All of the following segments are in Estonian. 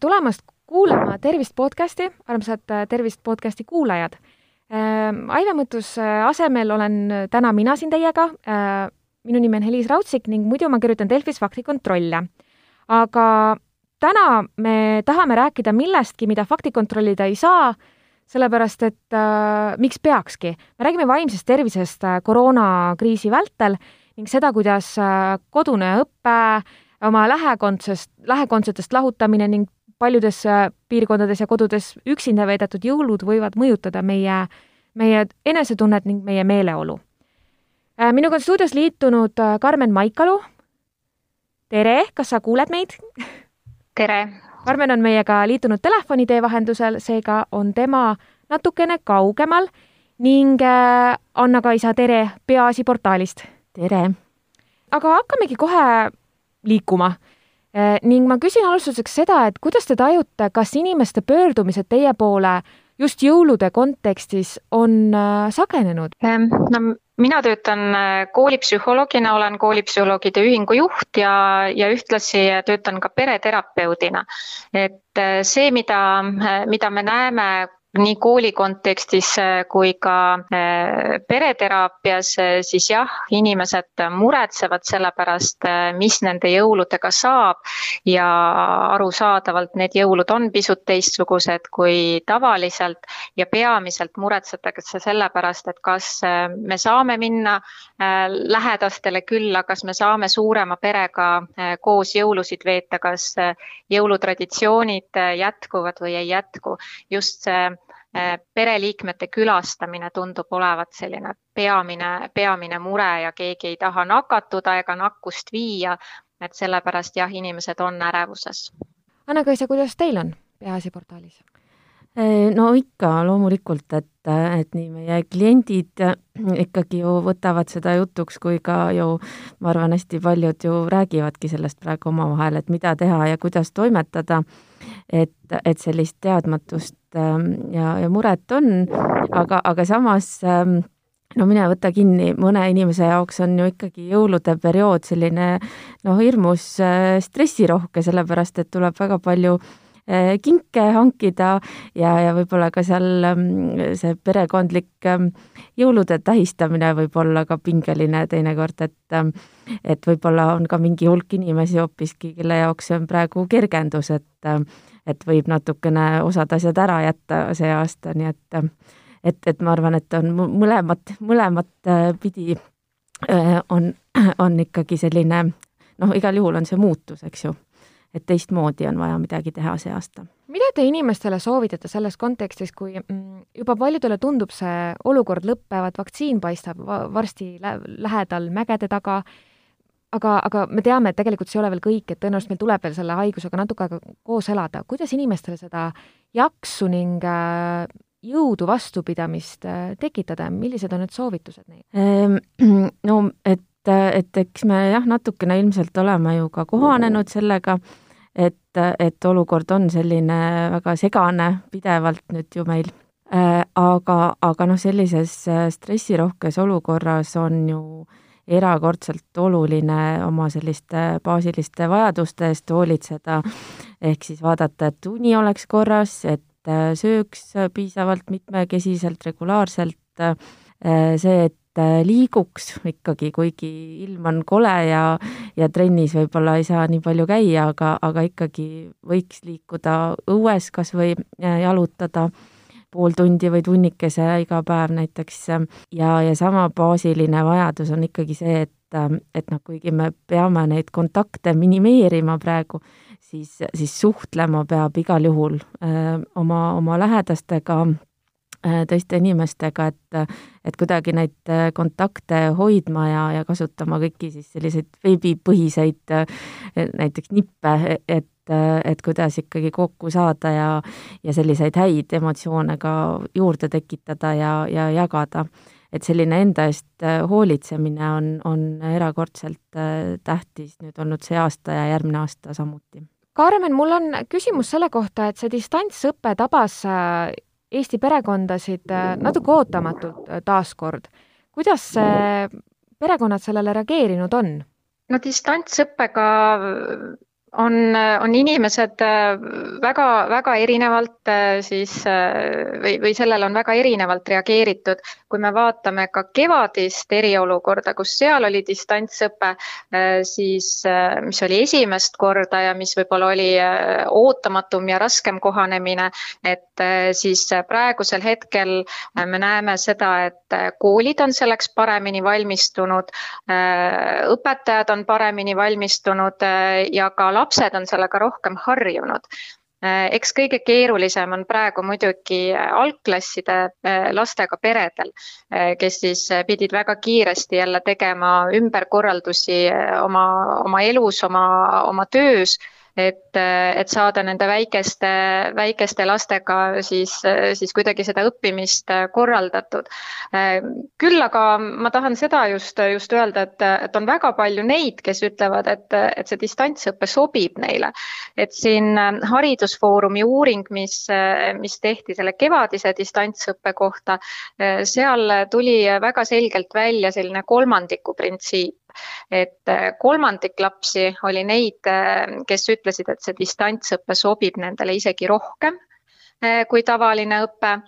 tulemast kuulama Tervist podcasti, armsad äh, Tervist podcasti kuulajad. Ähm, Aive Mõttus äh, asemel olen täna mina siin teiega. Äh, minu nimi on Heliis Raudsik ning muidu ma kirjutan Delfis faktikontrolle. aga täna me tahame rääkida millestki, mida fakti kontrollida ei saa, sellepärast et äh, miks peakski. me räägime vaimsest tervisest äh, koroonakriisi vältel ning seda, kuidas äh, kodune õpe, oma lähekondsest, lähekondsetest lahutamine ning paljudes piirkondades ja kodudes üksinda veedetud jõulud võivad mõjutada meie, meie enesetunnet ning meie meeleolu. minuga on stuudios liitunud Karmen Maikalu. tere, kas sa kuuled meid? tere! Karmen on meiega liitunud telefoni tee vahendusel, seega on tema natukene kaugemal ning Anna-Kaisa Tere Peaasi portaalist. tere! aga hakkamegi kohe liikuma ning ma küsin alustuseks seda, et kuidas te tajute, kas inimeste pöördumised teie poole just jõulude kontekstis on sagenenud? no mina töötan koolipsühholoogina, olen koolipsühholoogide ühingu juht ja, ja ühtlasi töötan ka pereterapeudina. et see, mida, mida me näeme nii kooli kontekstis kui ka pereteraapias, siis jah, inimesed muretsevad selle pärast, mis nende jõuludega saab ja arusaadavalt need jõulud on pisut teistsugused kui tavaliselt ja peamiselt muretsetakse selle pärast, et kas me saame minna lähedastele külla, kas me saame suurema perega koos jõulusid veeta, kas jõulutraditsioonid jätkuvad või ei jätku. just see pereliikmete külastamine tundub olevat selline peamine, peamine mure ja keegi ei taha nakatuda ega nakkust viia. et sellepärast jah, inimesed on ärevuses. Anna-Kaisa, kuidas teil on Peaasi portaalis? No ikka loomulikult, et, et nii meie kliendid ikkagi ju võtavad seda jutuks, kui ka ju ma arvan, hästi paljud ju räägivadki sellest praegu omavahel, et mida teha ja kuidas toimetada. et, et sellist teadmatust ja, ja muret on, aga, aga samas no mine võta kinni, mõne inimese jaoks on ju ikkagi jõulude periood selline noh, hirmus stressirohke, sellepärast et tuleb väga palju kinke hankida ja, ja võib-olla ka seal see perekondlik jõulude tähistamine võib olla ka pingeline teinekord, et et võib-olla on ka mingi hulk inimesi hoopiski, kelle jaoks see on praegu kergendus, et et võib natukene osad asjad ära jätta see aasta, nii et et, et ma arvan, et on mõlemat, mõlemat pidi on, on ikkagi selline noh, igal juhul on see muutus, eks ju. Et teistmoodi on vaja midagi teha see aasta. mida te inimestele soovitate selles kontekstis, kui juba paljudele tundub see olukord lõppevat, vaktsiin paistab varsti lä lähedal mägede taga, aga, aga me teame, et tegelikult see ei ole veel kõik, et tõenäoliselt meil tuleb veel selle haigusega natuke aega koos elada. kuidas inimestele seda jaksu ning jõudu vastupidamist tekitada, millised on need soovitused neile? No et, et eks me jah, natukene ilmselt oleme ju ka kohanenud sellega, et, et olukord on selline väga segane pidevalt nüüd ju meil. aga, aga noh, sellises stressirohkes olukorras on ju erakordselt oluline oma selliste baasiliste vajaduste eest hoolitseda, ehk siis vaadata, et uni oleks korras, et sööks piisavalt mitmekesiselt, regulaarselt, see, et liiguks ikkagi, kuigi ilm on kole ja, ja trennis võib-olla ei saa nii palju käia, aga, aga ikkagi võiks liikuda õues kas või jalutada pool tundi või tunnikese iga päev näiteks. Ja, ja sama baasiline vajadus on ikkagi see, et, et noh, kuigi me peame neid kontakte minimeerima praegu, siis, siis suhtlema peab igal juhul öö, oma, oma lähedastega, teiste inimestega, et, et kuidagi neid kontakte hoidma ja, ja kasutama kõiki siis selliseid veebipõhiseid näiteks nippe, et et kuidas ikkagi kokku saada ja, ja selliseid häid emotsioone ka juurde tekitada ja, ja jagada. et selline enda eest hoolitsemine on, on erakordselt tähtis nüüd olnud see aasta ja järgmine aasta samuti. Karmen, mul on küsimus selle kohta, et see distantsõpe tabas Eesti perekondasid natuke ootamatult taaskord. kuidas perekonnad sellele reageerinud on? no distantsõppega on, on inimesed väga-väga erinevalt siis või, või sellele on väga erinevalt reageeritud. kui me vaatame ka kevadist eriolukorda, kus seal oli distantsõpe, siis mis oli esimest korda ja mis võib-olla oli ootamatum ja raskem kohanemine, et siis praegusel hetkel me näeme seda, et koolid on selleks paremini valmistunud, õpetajad on paremini valmistunud ja ka lapsed on sellega rohkem harjunud. Eks kõige keerulisem on praegu muidugi algklasside lastega peredel, kes siis pidid väga kiiresti jälle tegema ümberkorraldusi oma, oma elus, oma, oma töös et, et saada nende väikeste, väikeste lastega siis, siis kuidagi seda õppimist korraldatud. küll aga ma tahan seda just, just öelda, et, et on väga palju neid, kes ütlevad, et, et see distantsõpe sobib neile. et siin Haridusfoorumi uuring, mis, mis tehti selle kevadise distantsõppe kohta, seal tuli väga selgelt välja selline kolmandiku printsiip et äh, kolmandik lapsi oli neid, äh, kes ütlesid, et see distantsõpe sobib nendele isegi rohkem äh, kui tavaline õpe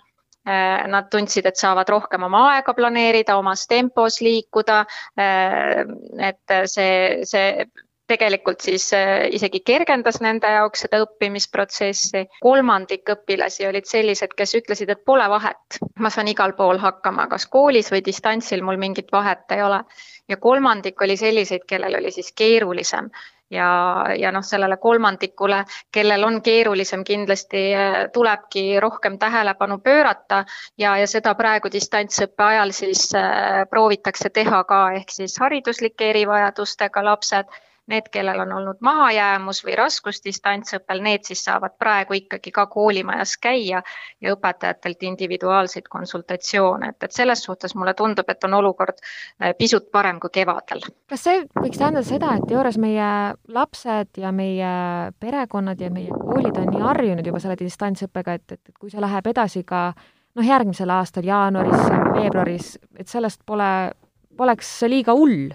Nad tundsid, et saavad rohkem oma aega planeerida, omas tempos liikuda. et see, see tegelikult siis isegi kergendas nende jaoks seda õppimisprotsessi. kolmandik õpilasi olid sellised, kes ütlesid, et pole vahet, ma saan igal pool hakkama, kas koolis või distantsil, mul mingit vahet ei ole. Ja kolmandik oli selliseid, kellel oli siis keerulisem. Ja, ja noh, sellele kolmandikule, kellel on keerulisem, kindlasti äh, tulebki rohkem tähelepanu pöörata. Ja, ja seda praegu distantsõppe ajal siis äh, proovitakse teha ka, ehk siis hariduslike erivajadustega lapsed Need, kellel on olnud mahajäämus või raskus distantsõppel, need siis saavad praegu ikkagi ka koolimajas käia ja õpetajatelt individuaalseid konsultatsioone, et, et selles suhtes mulle tundub, et on olukord äh, pisut parem kui kevadel. kas see võiks tähendada seda, et teoorias meie lapsed ja meie perekonnad ja meie koolid on nii harjunud juba selle distantsõppega, et, et kui see läheb edasi ka noh, järgmisel aastal jaanuaris, veebruaris, et sellest pole, poleks liiga hull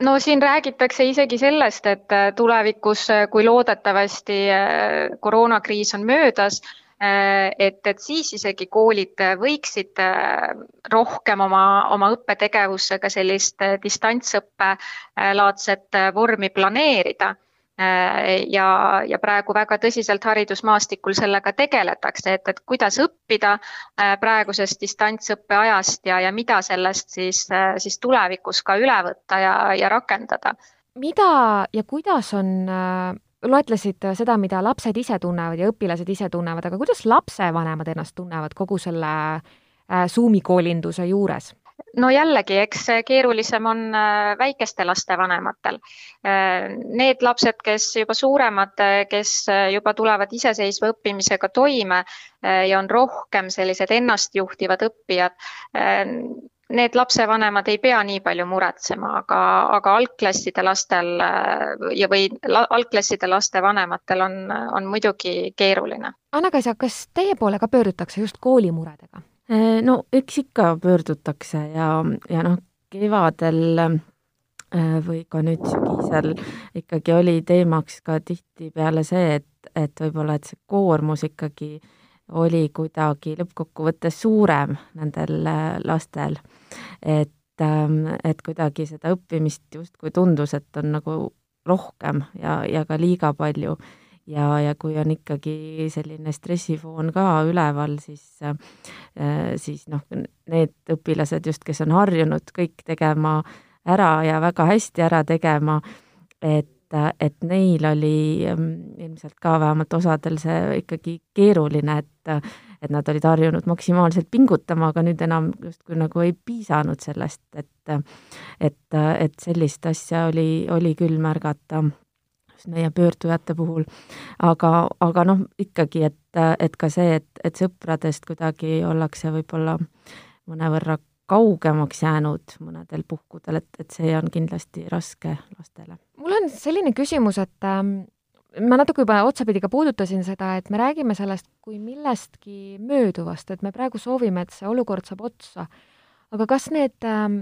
no siin räägitakse isegi sellest, et äh, tulevikus, äh, kui loodetavasti äh, koroonakriis on möödas, et, et siis isegi koolid võiksid rohkem oma, oma õppetegevusse ka sellist distantsõppe laadset vormi planeerida ja, ja praegu väga tõsiselt haridusmaastikul sellega tegeletakse, et, et kuidas õppida äh, praegusest distantsõppe ajast ja, ja mida sellest siis, äh, siis tulevikus ka üle võtta ja, ja rakendada. mida ja kuidas on loetlesid seda, mida lapsed ise tunnevad ja õpilased ise tunnevad, aga kuidas lapsevanemad ennast tunnevad kogu selle Zoomi koolinduse juures? No jällegi, eks keerulisem on äh, väikeste laste vanematel. Äh, need lapsed, kes juba suuremad, äh, kes juba tulevad iseseisva õppimisega toime ja on rohkem sellised ennastjuhtivad õppijad, need lapsevanemad ei pea nii palju muretsema, aga, aga algklasside lastel ja, või algklasside laste vanematel on, on muidugi keeruline. Anna-Kaisa, kas teie poole ka pöördutakse just koolimuredega? Äh, no eks ikka pöördutakse ja, ja noh, kevadel äh, või ka nüüd sügisel ikkagi oli teemaks ka tihtipeale see, et, et võib-olla, et see koormus ikkagi oli kuidagi lõppkokkuvõttes suurem nendel äh, lastel. et, ähm, et kuidagi seda õppimist justkui tundus, et on nagu rohkem ja, ja ka liiga palju ja, ja kui on ikkagi selline stressifoon ka üleval, siis, äh, siis noh, need õpilased just, kes on harjunud kõik tegema ära ja väga hästi ära tegema, et, et neil oli ähm, ilmselt ka vähemalt osadel see ikkagi keeruline, et et nad olid harjunud maksimaalselt pingutama, aga nüüd enam justkui nagu ei piisanud sellest, et et, et sellist asja oli, oli küll märgata meie pöördujate puhul. aga, aga noh, ikkagi, et, et ka see, et, et sõpradest kuidagi ollakse võib-olla mõnevõrra kaugemaks jäänud mõnedel puhkudel, et, et see on kindlasti raske lastele. mul on selline küsimus, et ähm, ma natuke juba otsapidi ka puudutasin seda, et me räägime sellest kui millestki mööduvast, et me praegu soovime, et see olukord saab otsa. aga kas need ähm,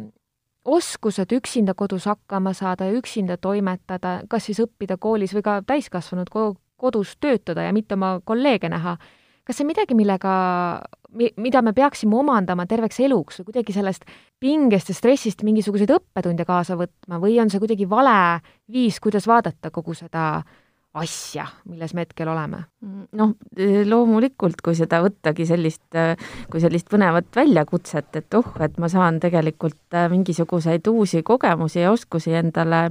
oskused üksinda kodus hakkama saada ja üksinda toimetada, kas siis õppida koolis või ka täiskasvanud kodus töötada ja mitte oma kolleege näha, kas see midagi, millega, mida me peaksime omandama terveks eluks või kuidagi sellest pingest ja stressist mingisuguseid õppetunde kaasa võtma või on see kuidagi vale viis, kuidas vaadata kogu seda asja, milles me hetkel oleme? noh, loomulikult, kui seda võttagi sellist, kui sellist põnevat väljakutset, et oh, et ma saan tegelikult äh, mingisuguseid uusi kogemusi ja oskusi endale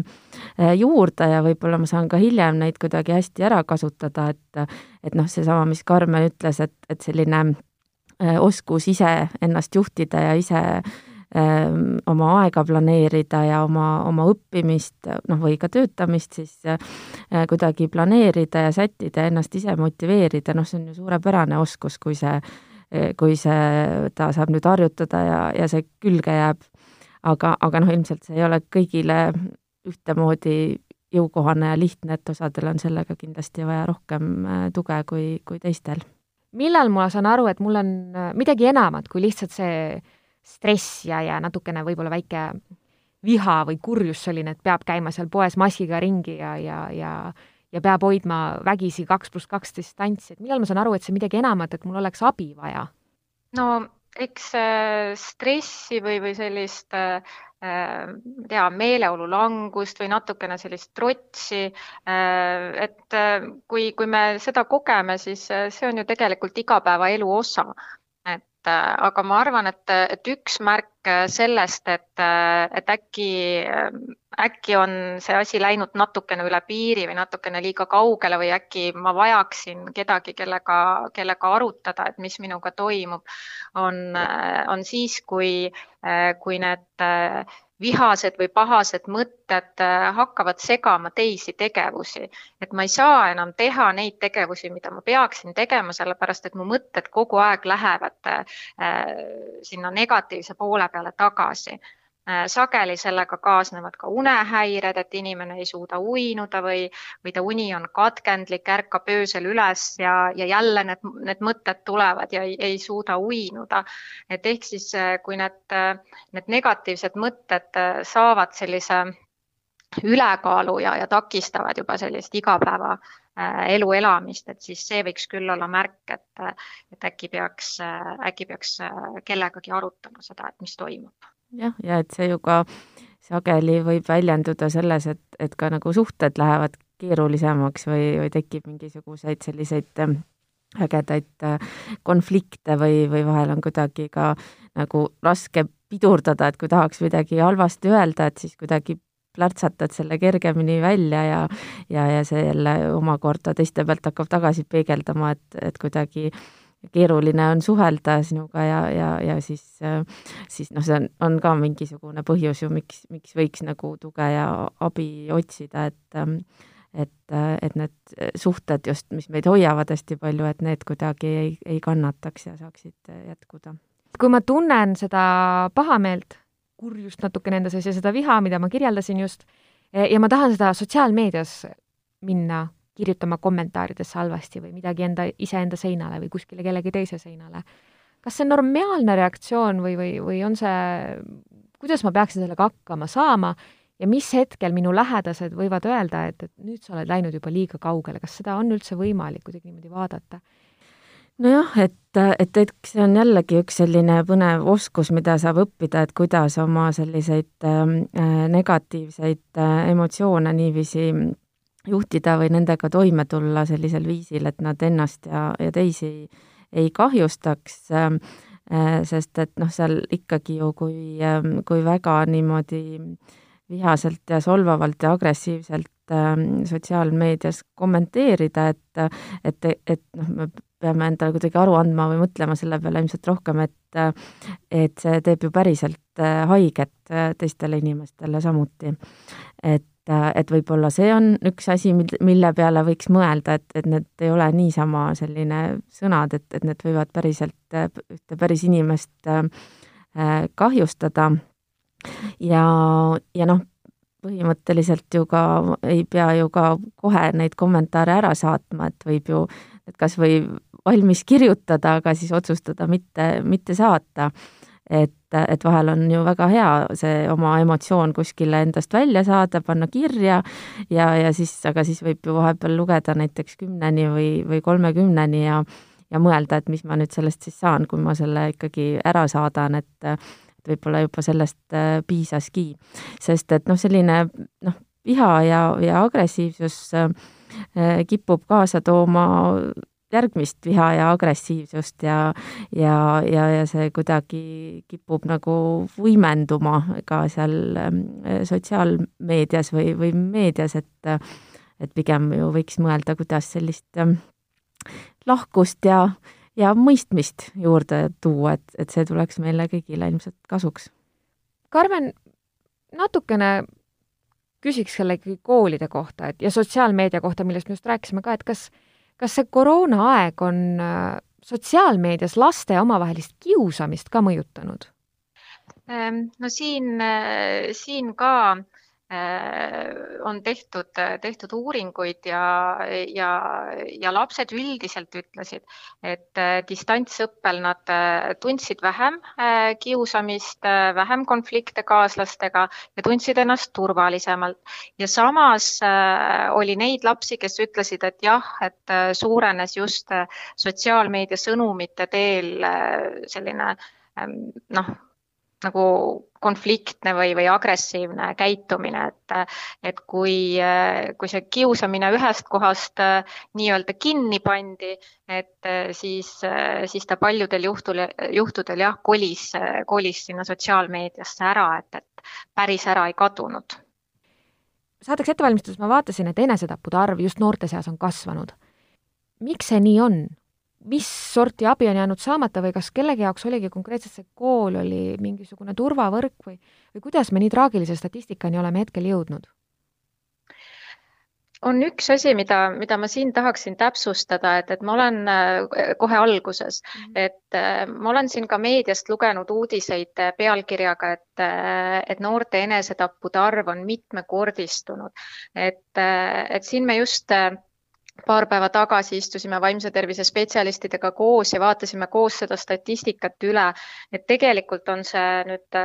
juurde ja võib-olla ma saan ka hiljem neid kuidagi hästi ära kasutada, et et noh, seesama, mis Karmen ütles, et, et selline oskus ise ennast juhtida ja ise äh, oma aega planeerida ja oma, oma õppimist, noh, või ka töötamist siis äh, kuidagi planeerida ja sättida ennast ise motiveerida, noh, see on ju suurepärane oskus, kui see, kui see, ta saab nüüd harjutada ja, ja see külge jääb. aga, aga noh, ilmselt see ei ole kõigile ühtemoodi jõukohane ja lihtne, et osadel on sellega kindlasti vaja rohkem äh, tuge kui, kui teistel. millal ma saan aru, et mul on äh, midagi enamat kui lihtsalt see stress ja, ja natukene võib-olla väike viha või kurjus selline, et peab käima seal poes maskiga ringi ja, ja, ja ja peab hoidma vägisi kaks pluss kaks distantsi, et millal ma saan aru, et see midagi enamat, et mul oleks abi vaja? no eks äh, stressi või, või sellist äh, äh tea, meeleolu langust või natukene sellist trotsi. Äh, et kui, kui me seda kogeme, siis see on ju tegelikult igapäevaelu osa Äh, aga ma arvan, et, et üks märk äh, sellest, et, äh, et äkki, äkki on see asi läinud natukene üle piiri või natukene liiga kaugele või äkki ma vajaksin kedagi, kellega, kellega arutada, et mis minuga toimub, on, on siis, kui, kui need vihased või pahased mõtted äh, hakkavad segama teisi tegevusi, et ma ei saa enam teha neid tegevusi, mida ma peaksin tegema, sellepärast et mu mõtted kogu aeg lähevad äh, sinna negatiivse poole peale tagasi. Äh, sageli sellega kaasnevad ka unehäired, et inimene ei suuda uinuda või, või ta uni on katkendlik, ärkab öösel üles ja, ja jälle need, need mõtted tulevad ja ei, ei suuda uinuda. et ehk siis, äh, kui need, äh, need negatiivsed mõtted saavad sellise ülekaalu ja, ja takistavad juba sellist igapäeva elu elamist, et siis see võiks küll olla märk, et, et äkki peaks, äkki peaks kellegagi arutama seda, et mis toimub jah, ja et see ju ka sageli võib väljenduda selles, et, et ka nagu suhted lähevad keerulisemaks või, või tekib mingisuguseid selliseid ähm, ägedaid äh, konflikte või, või vahel on kuidagi ka nagu raske pidurdada, et kui tahaks midagi halvasti öelda, et siis kuidagi plärtsatad selle kergemini välja ja ja, ja see jälle omakorda teiste pealt hakkab tagasi peegeldama, et, et kuidagi äh, keeruline on suhelda sinuga ja, ja, ja siis, siis noh, see on, on ka mingisugune põhjus ju, miks, miks võiks nagu tuge ja abi otsida, et et, et need suhted just, mis meid hoiavad hästi palju, et need kuidagi ei, ei kannataks ja saaksid jätkuda. kui ma tunnen seda pahameelt, kurjust natukene enda sees ja seda viha, mida ma kirjeldasin just, ja ma tahan seda sotsiaalmeedias minna kirjutama kommentaaridesse halvasti või midagi enda, iseenda seinale või kuskile kellegi teise seinale. kas see on normaalne reaktsioon või, või, või on see, kuidas ma peaksin sellega hakkama saama ja mis hetkel minu lähedased võivad öelda, et, et nüüd sa oled läinud juba liiga kaugele, kas seda on üldse võimalik kuidagi niimoodi vaadata? nojah, et, et eks see on jällegi üks selline põnev oskus, mida saab õppida, et kuidas oma selliseid ähm, äh, negatiivseid äh, emotsioone niiviisi juhtida või nendega toime tulla sellisel viisil, et nad ennast ja, ja teisi ei kahjustaks, ähm, äh, sest et noh, seal ikkagi ju, kui, ähm, kui väga niimoodi vihaselt ja solvavalt ja agressiivselt ähm, sotsiaalmeedias kommenteerida, et, et, et noh, me peame endale kuidagi aru andma või mõtlema selle peale ilmselt rohkem, et et see teeb ju päriselt äh, haiget äh, teistele inimestele samuti. et et, et võib-olla see on üks asi, mille peale võiks mõelda, et, et need ei ole niisama selline sõnad, et, et need võivad päriselt ühte päris inimest äh, kahjustada. ja, ja noh, põhimõtteliselt ju ka ei pea ju ka kohe neid kommentaare ära saatma, et võib ju et kas või valmis kirjutada, aga siis otsustada mitte, mitte saata. et et vahel on ju väga hea see oma emotsioon kuskile endast välja saada, panna kirja ja, ja siis, aga siis võib ju vahepeal lugeda näiteks kümneni või, või kolmekümneni ja ja mõelda, et mis ma nüüd sellest siis saan, kui ma selle ikkagi ära saadan, et võib-olla juba sellest äh, piisaski. sest et noh, selline noh, viha ja, ja agressiivsus äh, kipub kaasa tooma järgmist viha ja agressiivsust ja, ja, ja, ja see kuidagi kipub nagu võimenduma ka seal ähm, sotsiaalmeedias või, või meedias, et, et pigem ju võiks mõelda, kuidas sellist ähm, lahkust ja, ja mõistmist juurde tuua, et, et see tuleks meile kõigile ilmselt kasuks. Karmen, natukene küsiks jällegi koolide kohta, et ja sotsiaalmeedia kohta, millest me just rääkisime ka, et kas kas see koroonaaeg on äh, sotsiaalmeedias laste omavahelist kiusamist ka mõjutanud? Ehm, no siin, äh, siin ka on tehtud, tehtud uuringuid ja, ja, ja lapsed üldiselt ütlesid, et äh, distantsõppel nad äh, tundsid vähem kiusamist, vähem konflikte kaaslastega ja tundsid ennast turvalisemalt. ja samas oli neid lapsi, kes ütlesid, et jah, et suurenes just sotsiaalmeedia sõnumite teel selline ähm, noh, nagu konfliktne või, või agressiivne käitumine, et, et kui, kui see kiusamine ühest kohast nii-öelda kinni pandi, et siis, siis ta paljudel juhtul, juhtudel jah, kolis, kolis sinna sotsiaalmeediasse ära, et, et päris ära ei kadunud. saateks ette valmistades ma vaatasin, et enesetappude arv just noorte seas on kasvanud. miks see nii on? Mis sorti abi on jäänud saamata või kas kellegi jaoks oligi konkreetselt see kool oli mingisugune turvavõrk või, või kuidas me nii traagilise statistikani oleme hetkel jõudnud? on üks asi, mida, mida ma siin tahaksin täpsustada, et, et ma olen äh, kohe alguses mm, -hmm. et äh, ma olen siin ka meediast lugenud uudiseid äh, pealkirjaga, et, et noorte enesetappude arv on mitmekordistunud. et, et siin me just paar päeva tagasi istusime vaimse tervise spetsialistidega koos ja vaatasime koos seda statistikat üle, et tegelikult on see nüüd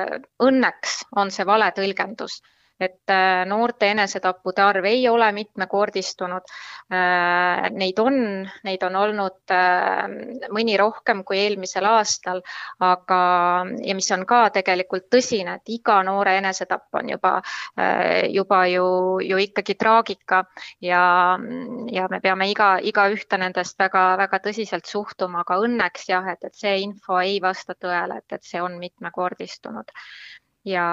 õnneks on see vale tõlgendus et äh, noorte enesetappude arv ei ole mitmekordistunud. Äh, neid on, neid on olnud äh, mõni rohkem kui eelmisel aastal, aga, ja mis on ka tegelikult tõsine, et iga noore enesetapp on juba, juba ju, ju ikkagi traagika ja, ja me peame iga, igaühte nendest väga-väga tõsiselt suhtuma, aga õnneks jah, et, et see info ei vasta tõele, et, et see on mitmekordistunud ja,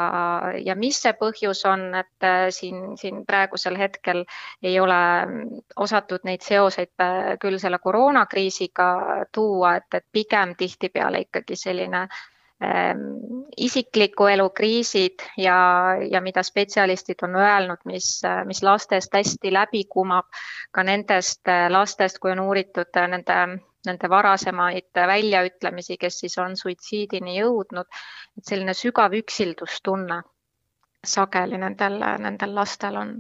ja mis see põhjus on, et äh, siin, siin praegusel hetkel ei ole mm, osatud neid seoseid äh, küll selle koroonakriisiga tuua, et, et pigem tihtipeale ikkagi selline ähm, isikliku elu kriisid ja, ja mida spetsialistid on öelnud, mis, äh, mis lastest hästi läbi kumab, ka nendest lastest, kui on uuritud nende nende varasemaid väljaütlemisi, kes siis on suitsiidini jõudnud, et selline sügav üksildustunne sageli nendel, nendel lastel on.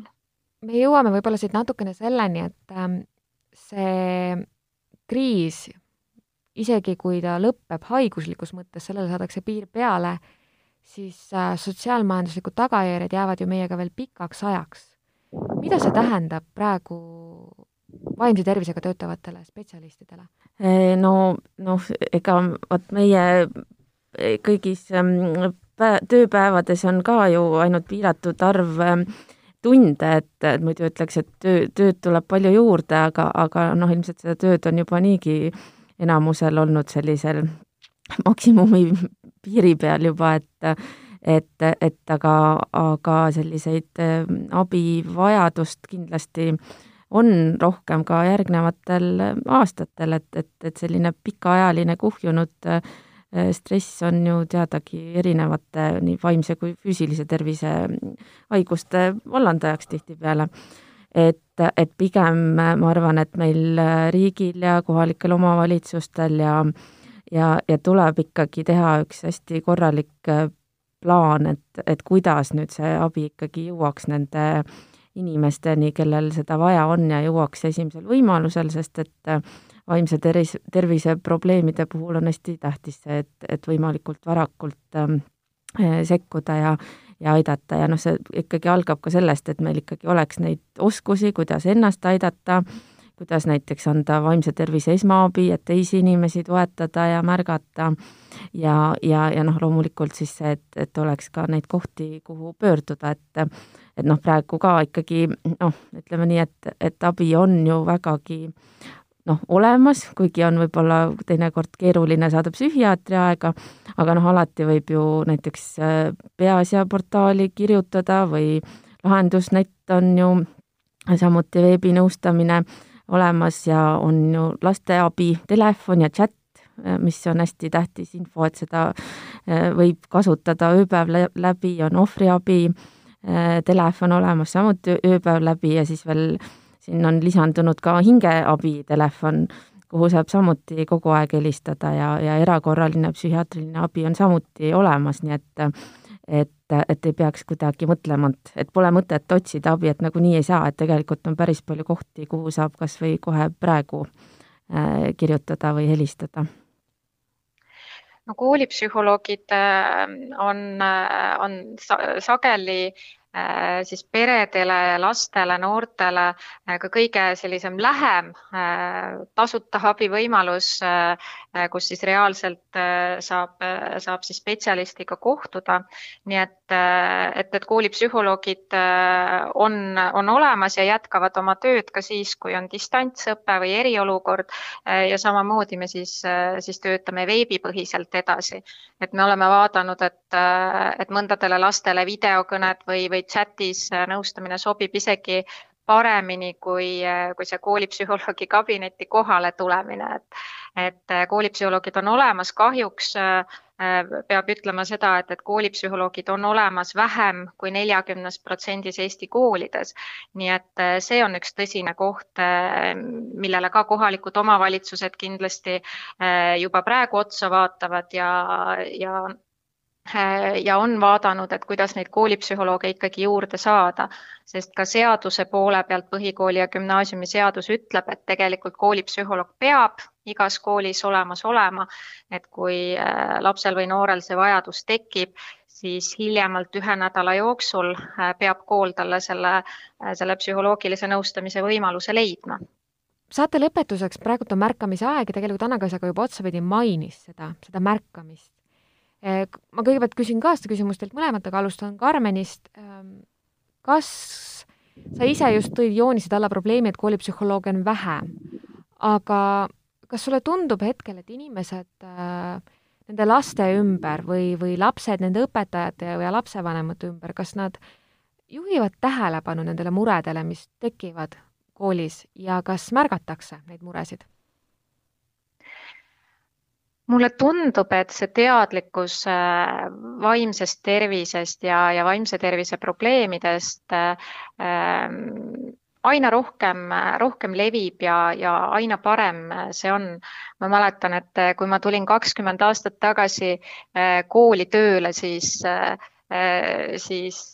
me jõuame võib-olla siit natukene selleni, et ähm, see kriis, isegi kui ta lõpeb haiguslikus mõttes, sellele saadakse piir peale, siis äh, sotsiaalmajanduslikud tagajärjed jäävad ju meiega veel pikaks ajaks. mida see tähendab praegu vaimse tervisega töötavatele spetsialistidele? no, noh, ega vot meie e, kõigis tööpäevades on ka ju ainult piiratud arv tunde, et, et muidu ütleks, et töö, tööd tuleb palju juurde, aga, aga noh, ilmselt seda tööd on juba niigi enamusel olnud sellisel maksimumi piiri peal juba, et et, et aga, aga selliseid abivajadust kindlasti äh, on rohkem ka järgnevatel aastatel, et, et, et selline pikaajaline kuhjunud äh, stress on ju teadagi erinevate nii vaimse kui füüsilise tervise haiguste vallandajaks tihtipeale. et, et pigem ma arvan, et meil riigil ja kohalikel omavalitsustel ja ja, ja tuleb ikkagi teha üks hästi korralik äh, plaan, et, et kuidas nüüd see abi ikkagi jõuaks nende äh, inimesteni, kellel seda vaja on ja jõuaks esimesel võimalusel, sest et äh, vaimse tervis, tervise probleemide puhul on hästi tähtis see, et, et võimalikult varakult ähm, sekkuda ja, ja aidata. Ja noh, see ikkagi algab ka sellest, et meil ikkagi oleks neid oskusi, kuidas ennast aidata, kuidas näiteks anda vaimse tervise esmaabi, et teisi inimesi toetada ja märgata. Ja, ja, ja noh, loomulikult siis see, et, et oleks ka neid kohti, kuhu pöörduda, et et noh, praegu ka ikkagi noh, ütleme nii, et, et abi on ju vägagi noh, olemas, kuigi on võib-olla teinekord keeruline saada psühhiaatri aega, aga noh, alati võib ju näiteks äh, Peaasja portaali kirjutada või lahendusnett on ju samuti veebinõustamine olemas ja on ju lasteabi telefon ja chat, äh, mis on hästi tähtis info, et seda äh, võib kasutada ööpäev läbi, on ohvriabi telefon olemas samuti ööpäev läbi ja siis veel siin on lisandunud ka hingeabitelefon, kuhu saab samuti kogu aeg helistada ja, ja erakorraline psühhiaatriline abi on samuti olemas, nii et et, et ei peaks kuidagi mõtlema, et, et pole mõtet otsida abi, et nagunii ei saa, et tegelikult on päris palju kohti, kuhu saab kas või kohe praegu äh, kirjutada või helistada no koolipsühholoogid äh, on, äh, on sageli siis peredele, lastele, noortele äh, ka kõige sellisem lähem äh, tasuta abivõimalus, kus siis reaalselt saab, saab siis spetsialistiga kohtuda. nii et, et, et koolipsühholoogid on, on olemas ja jätkavad oma tööd ka siis, kui on distantsõpe või eriolukord ja samamoodi me siis, siis töötame veebipõhiselt edasi. et me oleme vaadanud, et, et mõndadele lastele videokõned või, või või chatis äh, nõustamine sobib isegi paremini kui, äh, kui see koolipsühholoogi kabinetti kohale tulemine, et, et äh, koolipsühholoogid on olemas, kahjuks peab ütlema seda, et, et koolipsühholoogid on olemas vähem kui neljakümnes protsendis Eesti koolides. nii et see on üks tõsine koht, millele ka kohalikud omavalitsused kindlasti juba praegu otsa vaatavad ja, ja ja on vaadanud, et kuidas neid koolipsühholooge ikkagi juurde saada, sest ka seaduse poole pealt põhikooli ja gümnaasiumi seadus ütleb, et tegelikult koolipsühholoog peab igas koolis olemas olema, et kui äh, lapsel või noorel see vajadus tekib, siis hiljemalt ühe nädala jooksul äh, peab kool talle selle, selle psühholoogilise nõustamise võimaluse leidma. Saate lõpetuseks, praegult on märkamise aeg ja tegelikult Anna-Kaisa ka juba otsapidi mainis seda, seda märkamist ma kõigepealt küsin ka seda küsimust teilt mõlemat, aga alustan Karmenist. Ehm, kas sa ise just tõid, joonisid alla probleemi, et koolipsühholooge on vähe, aga kas sulle tundub hetkel, et inimesed äh, nende laste ümber või, või lapsed nende õpetajate ja lapsevanemate ümber, kas nad juhivad tähelepanu nendele muredele, mis tekivad koolis ja kas märgatakse neid muresid? Mulle tundub, et see teadlikkus äh, vaimsest tervisest ja, ja vaimse tervise probleemidest ähm, aina rohkem, rohkem levib ja, ja aina parem see on. ma mäletan, et kui ma tulin kakskümmend aastat tagasi äh, kooli tööle, siis äh, Äh, siis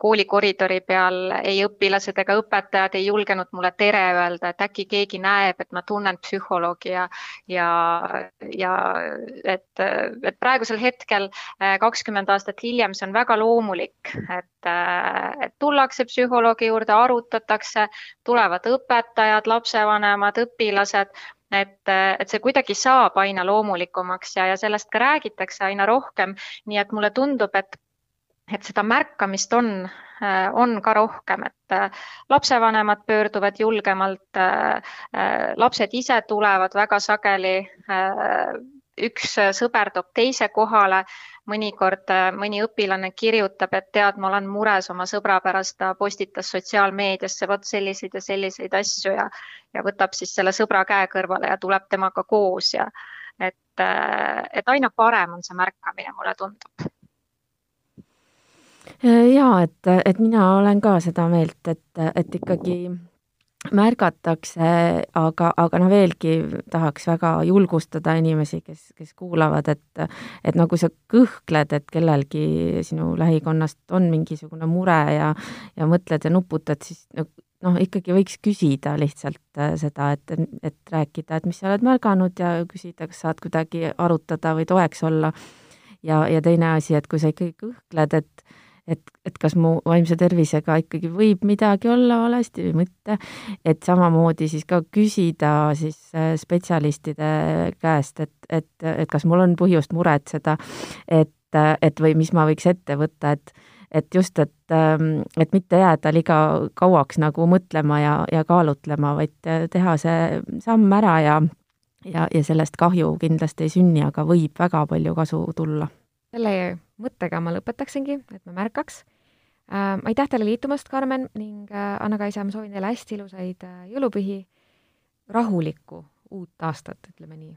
äh, kooli koridori peal ei õpilased ega õpetajad ei julgenud mulle tere öelda, et äkki keegi näeb, et ma tunnen psühholoogi ja, ja, ja et, et praegusel hetkel, äh, kakskümmend aastat hiljem, see on väga loomulik, et, et tullakse psühholoogi juurde, arutatakse, tulevad õpetajad, lapsevanemad, õpilased et, et see kuidagi saab aina loomulikumaks ja, ja sellest ka räägitakse aina rohkem. nii et mulle tundub, et et seda märkamist on, äh, on ka rohkem, et äh, lapsevanemad pöörduvad julgemalt, äh, lapsed ise tulevad väga sageli, üks sõber toob teise kohale, mõnikord mõni õpilane kirjutab, et tead, ma olen mures oma sõbra pärast, ta postitas sotsiaalmeediasse vot selliseid ja selliseid asju ja, ja võtab siis selle sõbra käe kõrvale ja tuleb temaga koos ja et, et aina parem on see märkamine, mulle tundub jaa, et, et mina olen ka seda meelt, et, et ikkagi märgatakse, aga, aga noh, veelgi tahaks väga julgustada inimesi, kes, kes kuulavad, et et nagu sa kõhkled, et kellelgi sinu lähikonnast on mingisugune mure ja ja mõtled ja nuputad, siis no noh, ikkagi võiks küsida lihtsalt äh, seda, et, et rääkida, et mis sa oled märganud ja küsida, kas saad kuidagi arutada või toeks olla. ja, ja teine asi, et kui sa ikkagi kõhkled, et et, et kas mu vaimse tervisega ikkagi võib midagi olla valesti või mitte, et samamoodi siis ka küsida siis äh, spetsialistide käest, et, et, et kas mul on põhjust muretseda, et, et või mis ma võiks ette võtta, et et just, et, ähm, et mitte jääda liiga kauaks nagu mõtlema ja, ja kaalutlema, vaid teha see samm ära ja ja, ja sellest kahju kindlasti ei sünni, aga võib väga palju kasu tulla selle mõttega ma lõpetaksingi, et me märkaks äh,. aitäh teile liitumast, Karmen, ning äh, Anna-Kaisa, ma soovin teile hästi ilusaid äh, jõulupühi, rahulikku uut aastat, ütleme nii